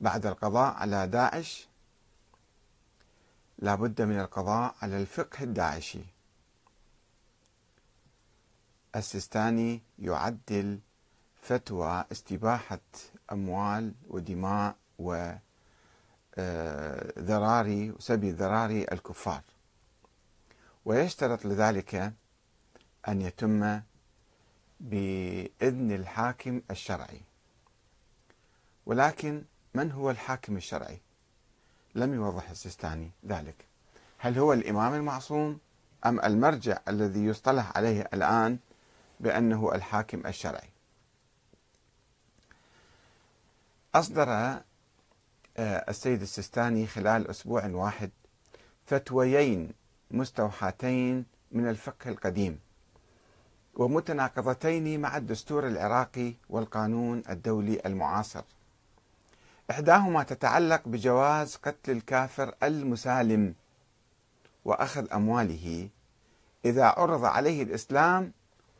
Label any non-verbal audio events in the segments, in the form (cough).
بعد القضاء على داعش. لا بد من القضاء على الفقه الداعشي. السيستاني يعدل فتوى استباحة أموال ودماء وذراري وسبي ذراري الكفار. ويشترط لذلك أن يتم بإذن الحاكم الشرعي. ولكن من هو الحاكم الشرعي؟ لم يوضح السيستاني ذلك. هل هو الإمام المعصوم أم المرجع الذي يصطلح عليه الآن بأنه الحاكم الشرعي؟ أصدر آه، السيد السيستاني خلال أسبوع واحد فتويين مستوحاتين من الفقه القديم ومتناقضتين مع الدستور العراقي والقانون الدولي المعاصر. إحداهما تتعلق بجواز قتل الكافر المسالم وأخذ أمواله إذا عرض عليه الإسلام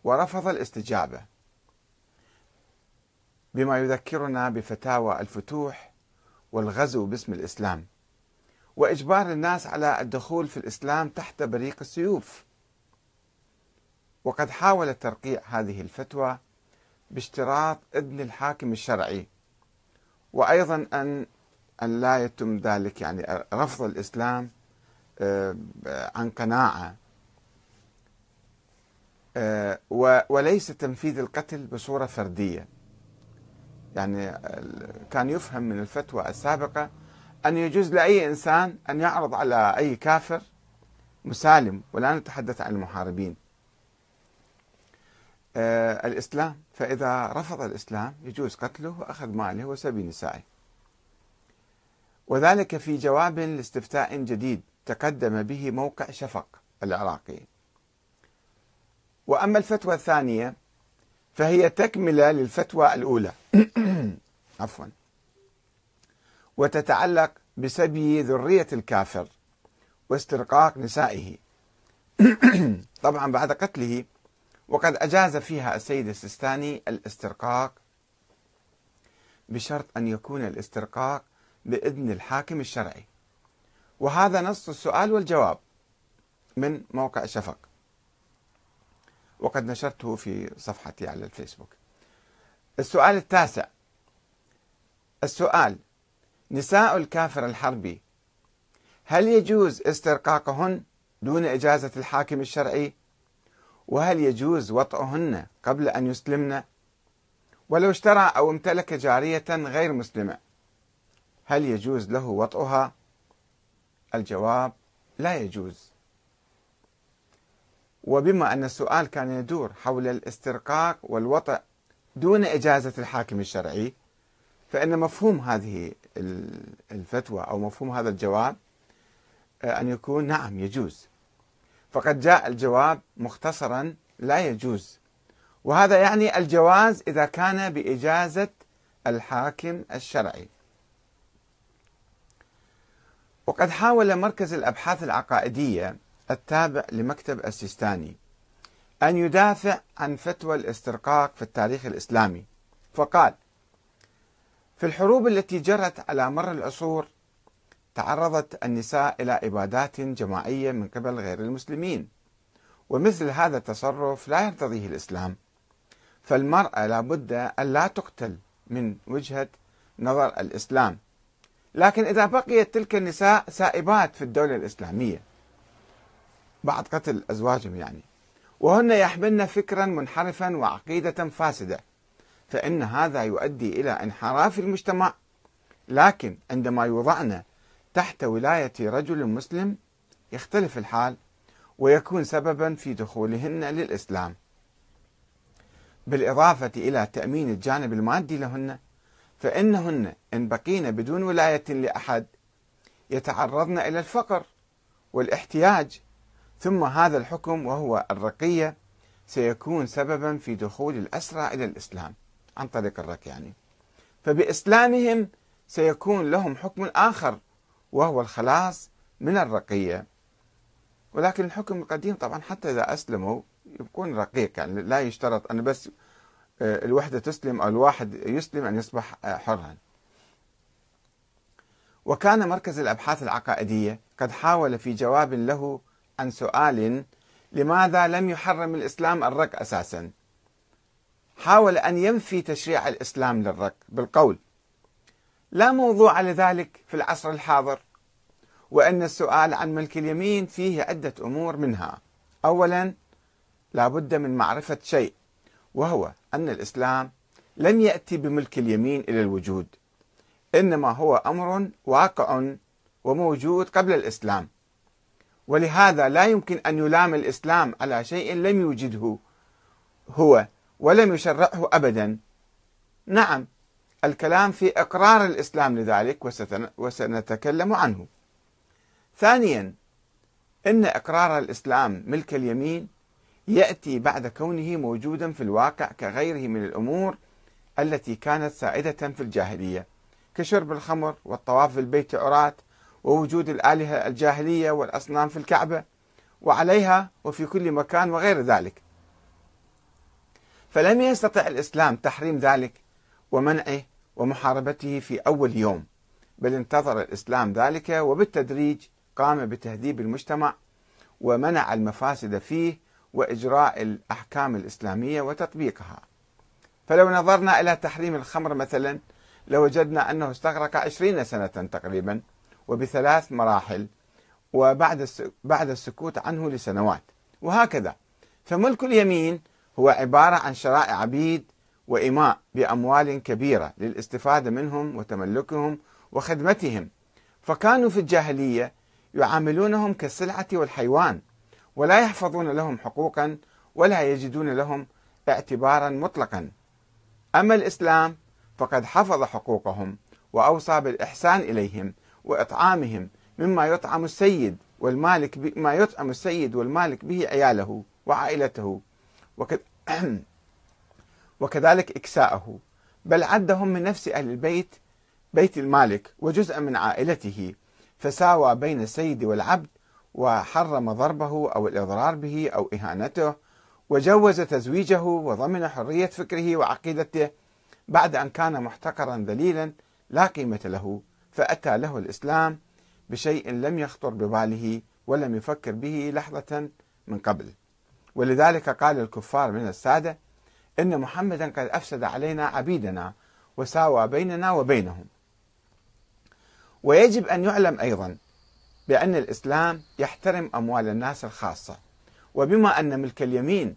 ورفض الاستجابة. بما يذكرنا بفتاوى الفتوح والغزو باسم الإسلام وإجبار الناس على الدخول في الإسلام تحت بريق السيوف. وقد حاول ترقيع هذه الفتوى باشتراط إذن الحاكم الشرعي وأيضا أن أن لا يتم ذلك يعني رفض الإسلام آه، عن قناعة. آه، وليس تنفيذ القتل بصورة فردية. يعني كان يفهم من الفتوى السابقة أن يجوز لأي إنسان أن يعرض على أي كافر مسالم ولا نتحدث عن المحاربين. الإسلام فإذا رفض الإسلام يجوز قتله وأخذ ماله وسبي نسائه. وذلك في جواب لاستفتاء جديد تقدم به موقع شفق العراقي. وأما الفتوى الثانية فهي تكملة للفتوى الأولى. (coughs) عفوا. وتتعلق بسبي ذرية الكافر واسترقاق نسائه. (coughs) طبعا بعد قتله وقد أجاز فيها السيد السيستاني الاسترقاق بشرط أن يكون الاسترقاق بإذن الحاكم الشرعي. وهذا نص السؤال والجواب من موقع شفق. وقد نشرته في صفحتي على الفيسبوك. السؤال التاسع. السؤال نساء الكافر الحربي هل يجوز استرقاقهن دون إجازة الحاكم الشرعي؟ وهل يجوز وطئهن قبل أن يسلمن؟ ولو اشترى أو امتلك جارية غير مسلمة هل يجوز له وطئها؟ الجواب لا يجوز. وبما أن السؤال كان يدور حول الاسترقاق والوطئ دون إجازة الحاكم الشرعي فإن مفهوم هذه الفتوى أو مفهوم هذا الجواب آه، أن يكون نعم يجوز. فقد جاء الجواب مختصرا لا يجوز. وهذا يعني الجواز إذا كان بإجازة الحاكم الشرعي. وقد حاول مركز الأبحاث العقائدية التابع لمكتب السيستاني أن يدافع عن فتوى الاسترقاق في التاريخ الإسلامي. فقال في الحروب التي جرت على مر العصور تعرضت النساء إلى عبادات جماعية من قبل غير المسلمين. ومثل هذا التصرف لا يرتضيه الإسلام. فالمرأة لابد أن لا تقتل من وجهة نظر الإسلام. لكن إذا بقيت تلك النساء سائبات في الدولة الإسلامية. بعد قتل أزواجهم يعني. وهن يحملن فكرا منحرفا وعقيدة فاسدة. فإن هذا يؤدي إلى انحراف المجتمع. لكن عندما يوضعن تحت ولاية رجل مسلم يختلف الحال ويكون سببا في دخولهن للإسلام. بالإضافة إلى تأمين الجانب المادي لهن فإنهن إن بقين بدون ولاية لأحد يتعرضن إلى الفقر والاحتياج ثم هذا الحكم وهو الرقية سيكون سببا في دخول الأسرى إلى الإسلام. عن طريق الرك يعني. فبإسلامهم سيكون لهم حكم آخر وهو الخلاص من الرقية. ولكن الحكم القديم طبعا حتى إذا أسلموا يكون رقيق يعني لا يشترط أن بس آه، الوحدة تسلم أو الواحد يسلم أن يصبح آه، حرا. وكان مركز الأبحاث العقائدية قد حاول في جواب له عن سؤال لماذا لم يحرم الإسلام الرق أساسا؟ حاول أن ينفي تشريع الإسلام للرق بالقول لا موضوع لذلك في العصر الحاضر وأن السؤال عن ملك اليمين فيه عدة أمور منها. أولا لا بد من معرفة شيء وهو أن الإسلام لم يأتي بملك اليمين إلى الوجود إنما هو أمر واقع وموجود قبل الإسلام. ولهذا لا يمكن أن يلام الإسلام على شيء لم يوجده هو ولم يشرعه أبدا. نعم الكلام في إقرار الإسلام لذلك وسنتكلم عنه. ثانيا إن إقرار الإسلام ملك اليمين يأتي بعد كونه موجودا في الواقع كغيره من الأمور التي كانت سائدة في الجاهلية كشرب الخمر والطواف في البيت عراة ووجود الآلهة الجاهلية والأصنام في الكعبة وعليها وفي كل مكان وغير ذلك. فلم يستطع الإسلام تحريم ذلك ومنعه ومحاربته في أول يوم بل انتظر الإسلام ذلك وبالتدريج قام بتهذيب المجتمع ومنع المفاسد فيه وإجراء الأحكام الإسلامية وتطبيقها. فلو نظرنا إلى تحريم الخمر مثلا لوجدنا أنه استغرق عشرين سنة تقريبا وبثلاث مراحل وبعد بعد السكوت عنه لسنوات وهكذا. فملك اليمين هو عبارة عن شرائع عبيد وإماء بأموال كبيرة للاستفادة منهم وتملكهم وخدمتهم. فكانوا في الجاهلية يعاملونهم كالسلعة والحيوان ولا يحفظون لهم حقوقا ولا يجدون لهم اعتبارا مطلقا. أما الإسلام فقد حفظ حقوقهم وأوصى بالإحسان إليهم وإطعامهم مما يطعم السيد والمالك ما يطعم السيد والمالك به عياله وعائلته. وكذلك (clears throat) إكساءه بل عدهم من نفس أهل البيت بيت المالك وجزءا من عائلته فساوى بين السيد والعبد وحرم ضربه أو الإضرار به أو إهانته وجوز تزويجه وضمن حرية فكره وعقيدته بعد أن كان محتقرا ذليلا لا قيمة له فأتى له الإسلام بشيء لم يخطر بباله ولم يفكر به لحظة من قبل. ولذلك قال الكفار من السادة إن محمدا قد أفسد علينا عبيدنا وساوى بيننا وبينهم. ويجب أن يعلم أيضا بأن الإسلام يحترم أموال الناس الخاصة. وبما أن ملك اليمين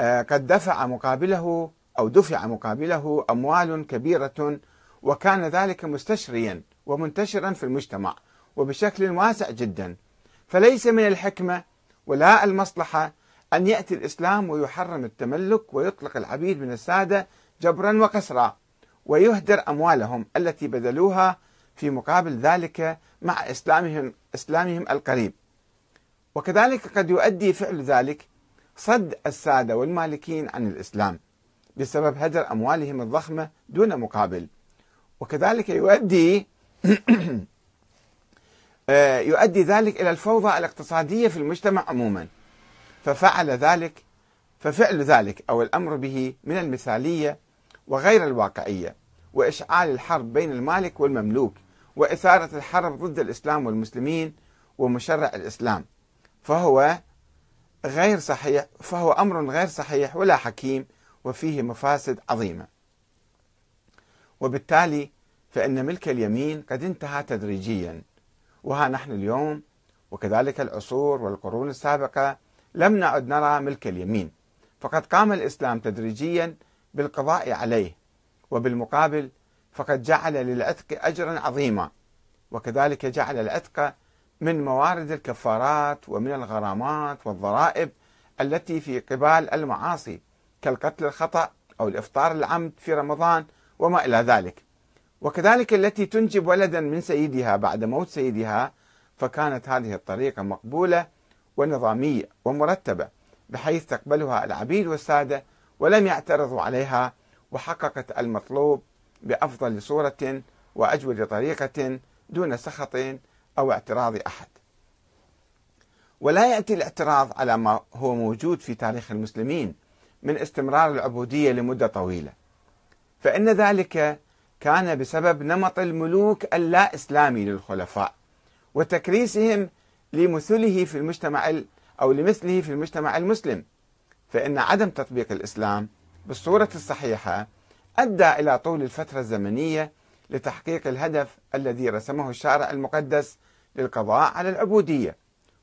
آه، قد دفع مقابله أو دفع مقابله أموال كبيرة وكان ذلك مستشريا ومنتشرا في المجتمع وبشكل واسع جدا. فليس من الحكمة ولا المصلحة أن يأتي الإسلام ويحرم التملك ويطلق العبيد من السادة جبرا وكسرا ويهدر أموالهم التي بذلوها في مقابل ذلك مع إسلامهم إسلامهم القريب. وكذلك قد يؤدي فعل ذلك صد السادة والمالكين عن الإسلام بسبب هدر أموالهم الضخمة دون مقابل. وكذلك يؤدي (clears throat) آه، يؤدي ذلك إلى الفوضى الاقتصادية في المجتمع عموما. ففعل ذلك ففعل ذلك أو الأمر به من المثالية وغير الواقعية وإشعال الحرب بين المالك والمملوك وإثارة الحرب ضد الإسلام والمسلمين ومشرع الإسلام. فهو غير صحيح فهو أمر غير صحيح ولا حكيم وفيه مفاسد عظيمة. وبالتالي فإن ملك اليمين قد انتهى تدريجيا وها نحن اليوم وكذلك العصور والقرون السابقة لم نعد نرى ملك اليمين. فقد قام الإسلام تدريجيا بالقضاء عليه وبالمقابل فقد جعل للعتق أجرا عظيما وكذلك جعل العتق من موارد الكفارات ومن الغرامات والضرائب التي في قبال المعاصي كالقتل الخطأ أو الإفطار العمد في رمضان وما إلى ذلك. وكذلك التي تنجب ولدا من سيدها بعد موت سيدها فكانت هذه الطريقة مقبولة ونظامية ومرتبة بحيث تقبلها العبيد والسادة ولم يعترضوا عليها وحققت المطلوب بأفضل صورة وأجود طريقة دون سخط أو اعتراض أحد. ولا يأتي الاعتراض على ما هو موجود في تاريخ المسلمين من استمرار العبودية لمدة طويلة. فإن ذلك كان بسبب نمط الملوك اللا إسلامي للخلفاء وتكريسهم لمثله في المجتمع أو لمثله في المجتمع المسلم. فإن عدم تطبيق الإسلام بالصورة الصحيحة أدى إلى طول الفترة الزمنية لتحقيق الهدف الذي رسمه الشارع المقدس للقضاء على العبودية.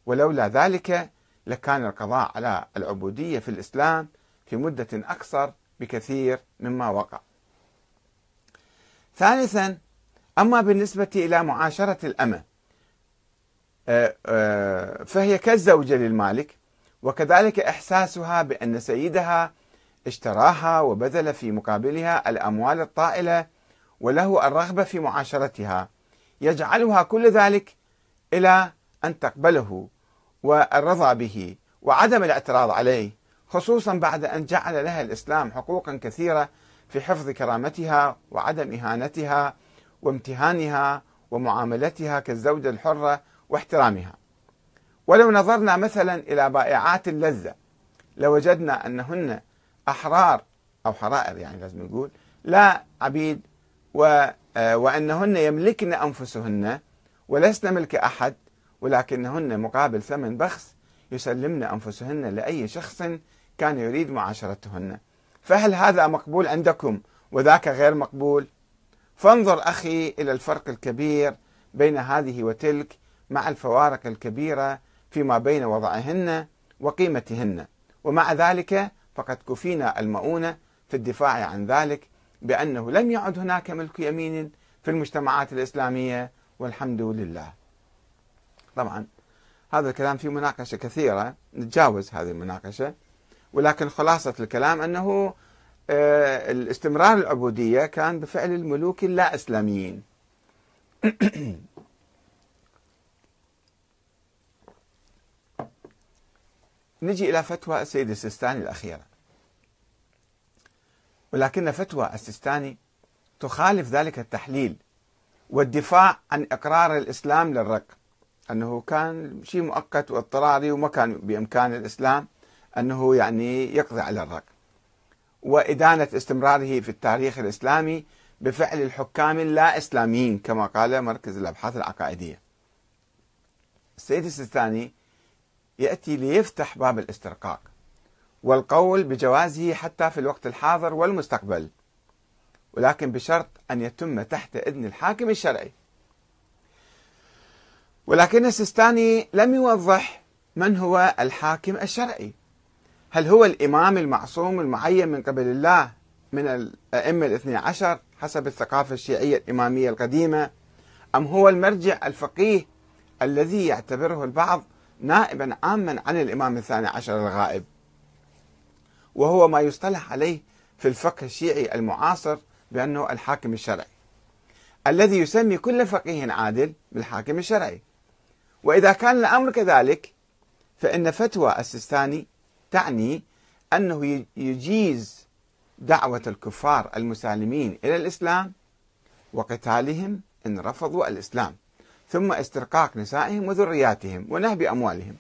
ولولا ذلك لكان القضاء على العبودية في الإسلام في مدة أقصر بكثير مما وقع. ثالثا أما بالنسبة إلى معاشرة الأمة فهي كالزوجة للمالك وكذلك إحساسها بأن سيدها اشتراها وبذل في مقابلها الأموال الطائلة وله الرغبة في معاشرتها. يجعلها كل ذلك إلى أن تقبله والرضا به وعدم الاعتراض عليه خصوصا بعد أن جعل لها الإسلام حقوقا كثيرة في حفظ كرامتها وعدم إهانتها وامتهانها ومعاملتها كالزوجة الحرة واحترامها. ولو نظرنا مثلا إلى بائعات اللذة لوجدنا أنهن أحرار أو حرائر يعني لازم نقول لا عبيد و وأنهن يملكن أنفسهن ولسن ملك أحد ولكنهن مقابل ثمن بخس يسلمن أنفسهن لأي شخص كان يريد معاشرتهن. فهل هذا مقبول عندكم وذاك غير مقبول؟ فانظر أخي إلى الفرق الكبير بين هذه وتلك مع الفوارق الكبيرة فيما بين وضعهن وقيمتهن. ومع ذلك فقد كفينا المؤونة في الدفاع عن ذلك بأنه لم يعد هناك ملك يمين في المجتمعات الإسلامية والحمد لله. طبعا هذا الكلام فيه مناقشة كثيرة نتجاوز هذه المناقشة ولكن خلاصة الكلام أنه آه، الاستمرار العبودية كان بفعل الملوك اللا إسلاميين (clears throat) نجي إلى فتوى السيد السيستاني الأخيرة. ولكن فتوى السيستاني تخالف ذلك التحليل والدفاع عن إقرار الإسلام للرق. أنه كان شيء مؤقت واضطراري وما كان بإمكان الإسلام أنه يعني يقضي على الرق. وإدانة استمراره في التاريخ الإسلامي بفعل الحكام اللا إسلاميين كما قال مركز الأبحاث العقائدية. السيد السيستاني يأتي ليفتح باب الاسترقاق والقول بجوازه حتى في الوقت الحاضر والمستقبل ولكن بشرط أن يتم تحت إذن الحاكم الشرعي. ولكن السيستاني لم يوضح من هو الحاكم الشرعي. هل هو الإمام المعصوم المعين من قبل الله من الأئمة الاثني عشر حسب الثقافة الشيعية الإمامية القديمة أم هو المرجع الفقيه الذي يعتبره البعض نائبا عاما عن الإمام الثاني عشر الغائب. وهو ما يصطلح عليه في الفقه الشيعي المعاصر بأنه الحاكم الشرعي الذي يسمي كل فقيه عادل بالحاكم الشرعي. وإذا كان الأمر كذلك فإن فتوى السيستاني تعني أنه يجيز دعوة الكفار المسالمين إلى الإسلام وقتالهم إن رفضوا الإسلام. ثم استرقاق نسائهم وذرياتهم ونهب أموالهم.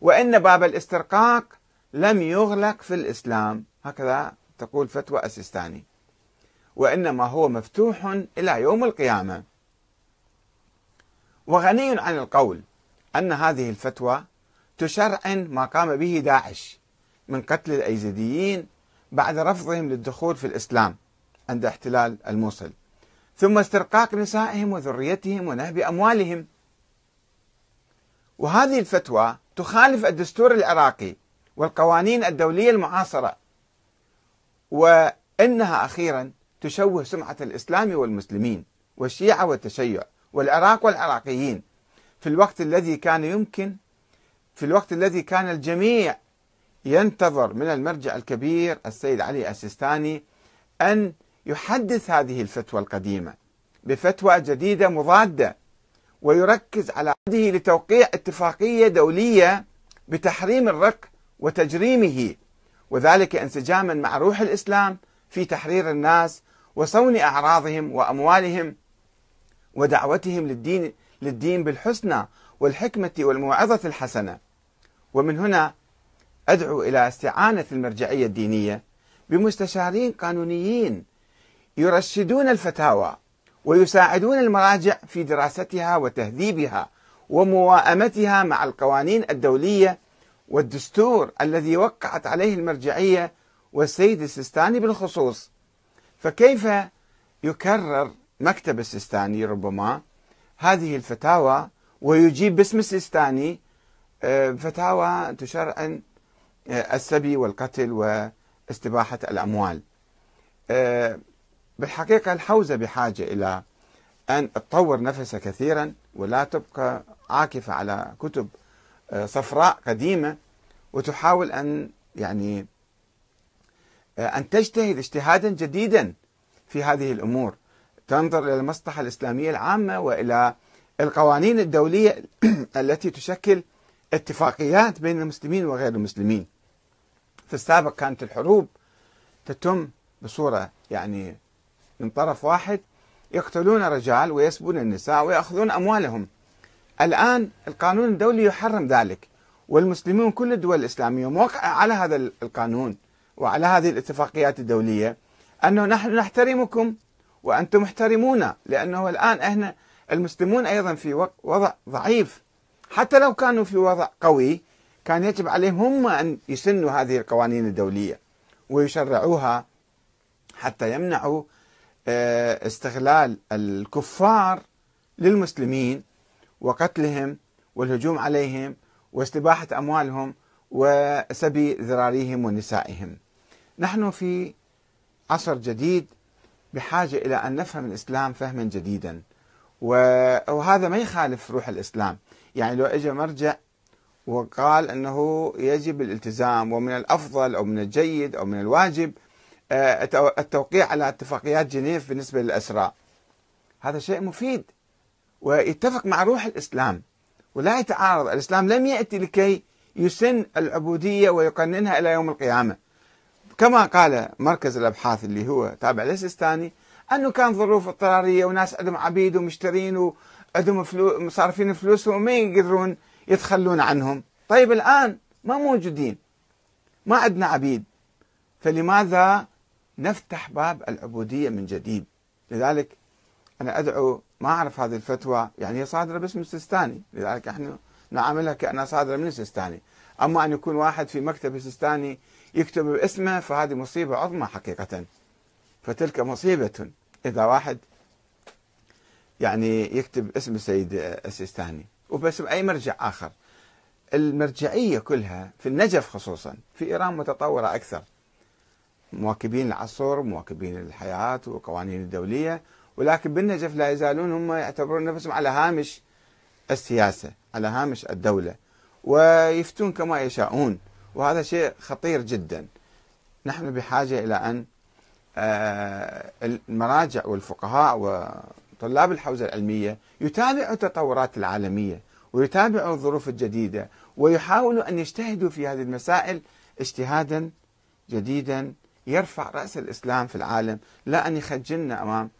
وإن باب الاسترقاق لم يغلق في الإسلام. هكذا تقول فتوى السيستاني. وإنما هو مفتوح إلى يوم القيامة. وغني عن القول أن هذه الفتوى تشرعن ما قام به داعش من قتل الأيزيديين بعد رفضهم للدخول في الإسلام عند احتلال الموصل. ثم استرقاق نسائهم وذريتهم ونهب أموالهم. وهذه الفتوى تخالف الدستور العراقي والقوانين الدولية المعاصرة وإنها أخيرا تشوه سمعة الإسلام والمسلمين والشيعة والتشيع والعراق والعراقيين في الوقت الذي كان يمكن في الوقت الذي كان الجميع ينتظر من المرجع الكبير السيد علي السيستاني أن يحدث هذه الفتوى القديمة بفتوى جديدة مضادة ويركز على عهده لتوقيع اتفاقية دولية بتحريم الرق وتجريمه وذلك انسجاما مع روح الإسلام في تحرير الناس وصون أعراضهم وأموالهم ودعوتهم للدين للدين بالحسنى والحكمة والموعظة الحسنة. ومن هنا أدعو إلى استعانة المرجعية الدينية بمستشارين قانونيين يرشدون الفتاوى ويساعدون المراجع في دراستها وتهذيبها ومواءمتها مع القوانين الدولية والدستور الذي وقعت عليه المرجعية والسيد السيستاني بالخصوص. فكيف يكرر مكتب السيستاني ربما هذه الفتاوى ويجيب باسم السيستاني؟ آه، فتاوى تشرعن آه، السبي والقتل واستباحة الأموال. آه، بالحقيقة الحوزة بحاجة إلى أن تطور نفسها كثيرا ولا تبقى عاكفة على كتب صفراء قديمة وتحاول أن يعني أن تجتهد اجتهادا جديدا في هذه الأمور. تنظر إلى المصلحة الإسلامية العامة وإلى القوانين الدولية (clears throat) التي تشكل اتفاقيات بين المسلمين وغير المسلمين. في السابق كانت الحروب تتم بصورة يعني من طرف واحد يقتلون رجال ويسبون النساء ويأخذون أموالهم. الآن القانون الدولي يحرم ذلك والمسلمون كل الدول الإسلامية موقعة على هذا القانون وعلى هذه الاتفاقيات الدولية أنه نحن نحترمكم وأنتم محترمونا لأنه الآن إحنا المسلمون أيضا في وضع ضعيف. حتى لو كانوا في وضع قوي كان يجب عليهم هم أن يسنوا هذه القوانين الدولية ويشرعوها حتى يمنعوا استغلال الكفار للمسلمين وقتلهم والهجوم عليهم واستباحة أموالهم وسبي ذراريهم ونسائهم. نحن في عصر جديد بحاجة إلى أن نفهم الإسلام فهما جديدا. وهذا ما يخالف روح الإسلام. يعني لو اجى مرجع وقال إنه يجب الالتزام ومن الأفضل أو من الجيد أو من الواجب آه، التوقيع على اتفاقيات جنيف بالنسبة للاسرى هذا شيء مفيد ويتفق مع روح الإسلام ولا يتعارض. الإسلام لم يأتي لكي يسن العبودية ويقننها إلى يوم القيامة. كما قال مركز الأبحاث اللي هو تابع للسيستاني أنه كان ظروف اضطرارية وناس عندهم عبيد ومشترين وعندهم فلوس مصارفين فلوسهم وما يقدرون يتخلون عنهم. طيب الآن ما موجودين ما عندنا عبيد. فلماذا نفتح باب العبودية من جديد. لذلك أنا أدعو ما أعرف هذه الفتوى يعني هي صادرة باسم السيستاني لذلك إحنا نعاملها كأنها صادرة من السيستاني أما أن يكون واحد في مكتب السيستاني يكتب باسمه فهذه مصيبة عظمى حقيقة. فتلك مصيبة إذا واحد يعني يكتب اسم السيد السيستاني. وباسم أي مرجع آخر. المرجعية كلها في النجف خصوصا في إيران متطورة أكثر. مواكبين العصر مواكبين الحياة والقوانين الدولية ولكن بالنجف لا يزالون هم يعتبرون نفسهم على هامش السياسة على هامش الدولة ويفتون كما يشاءون وهذا شيء خطير جدا. نحن بحاجة إلى أن آه، المراجع والفقهاء وطلاب الحوزة العلمية يتابعوا التطورات العالمية ويتابعوا الظروف الجديدة ويحاولوا أن يجتهدوا في هذه المسائل اجتهادا جديدا يرفع رأس الإسلام في العالم لا أن يخجلنا أمام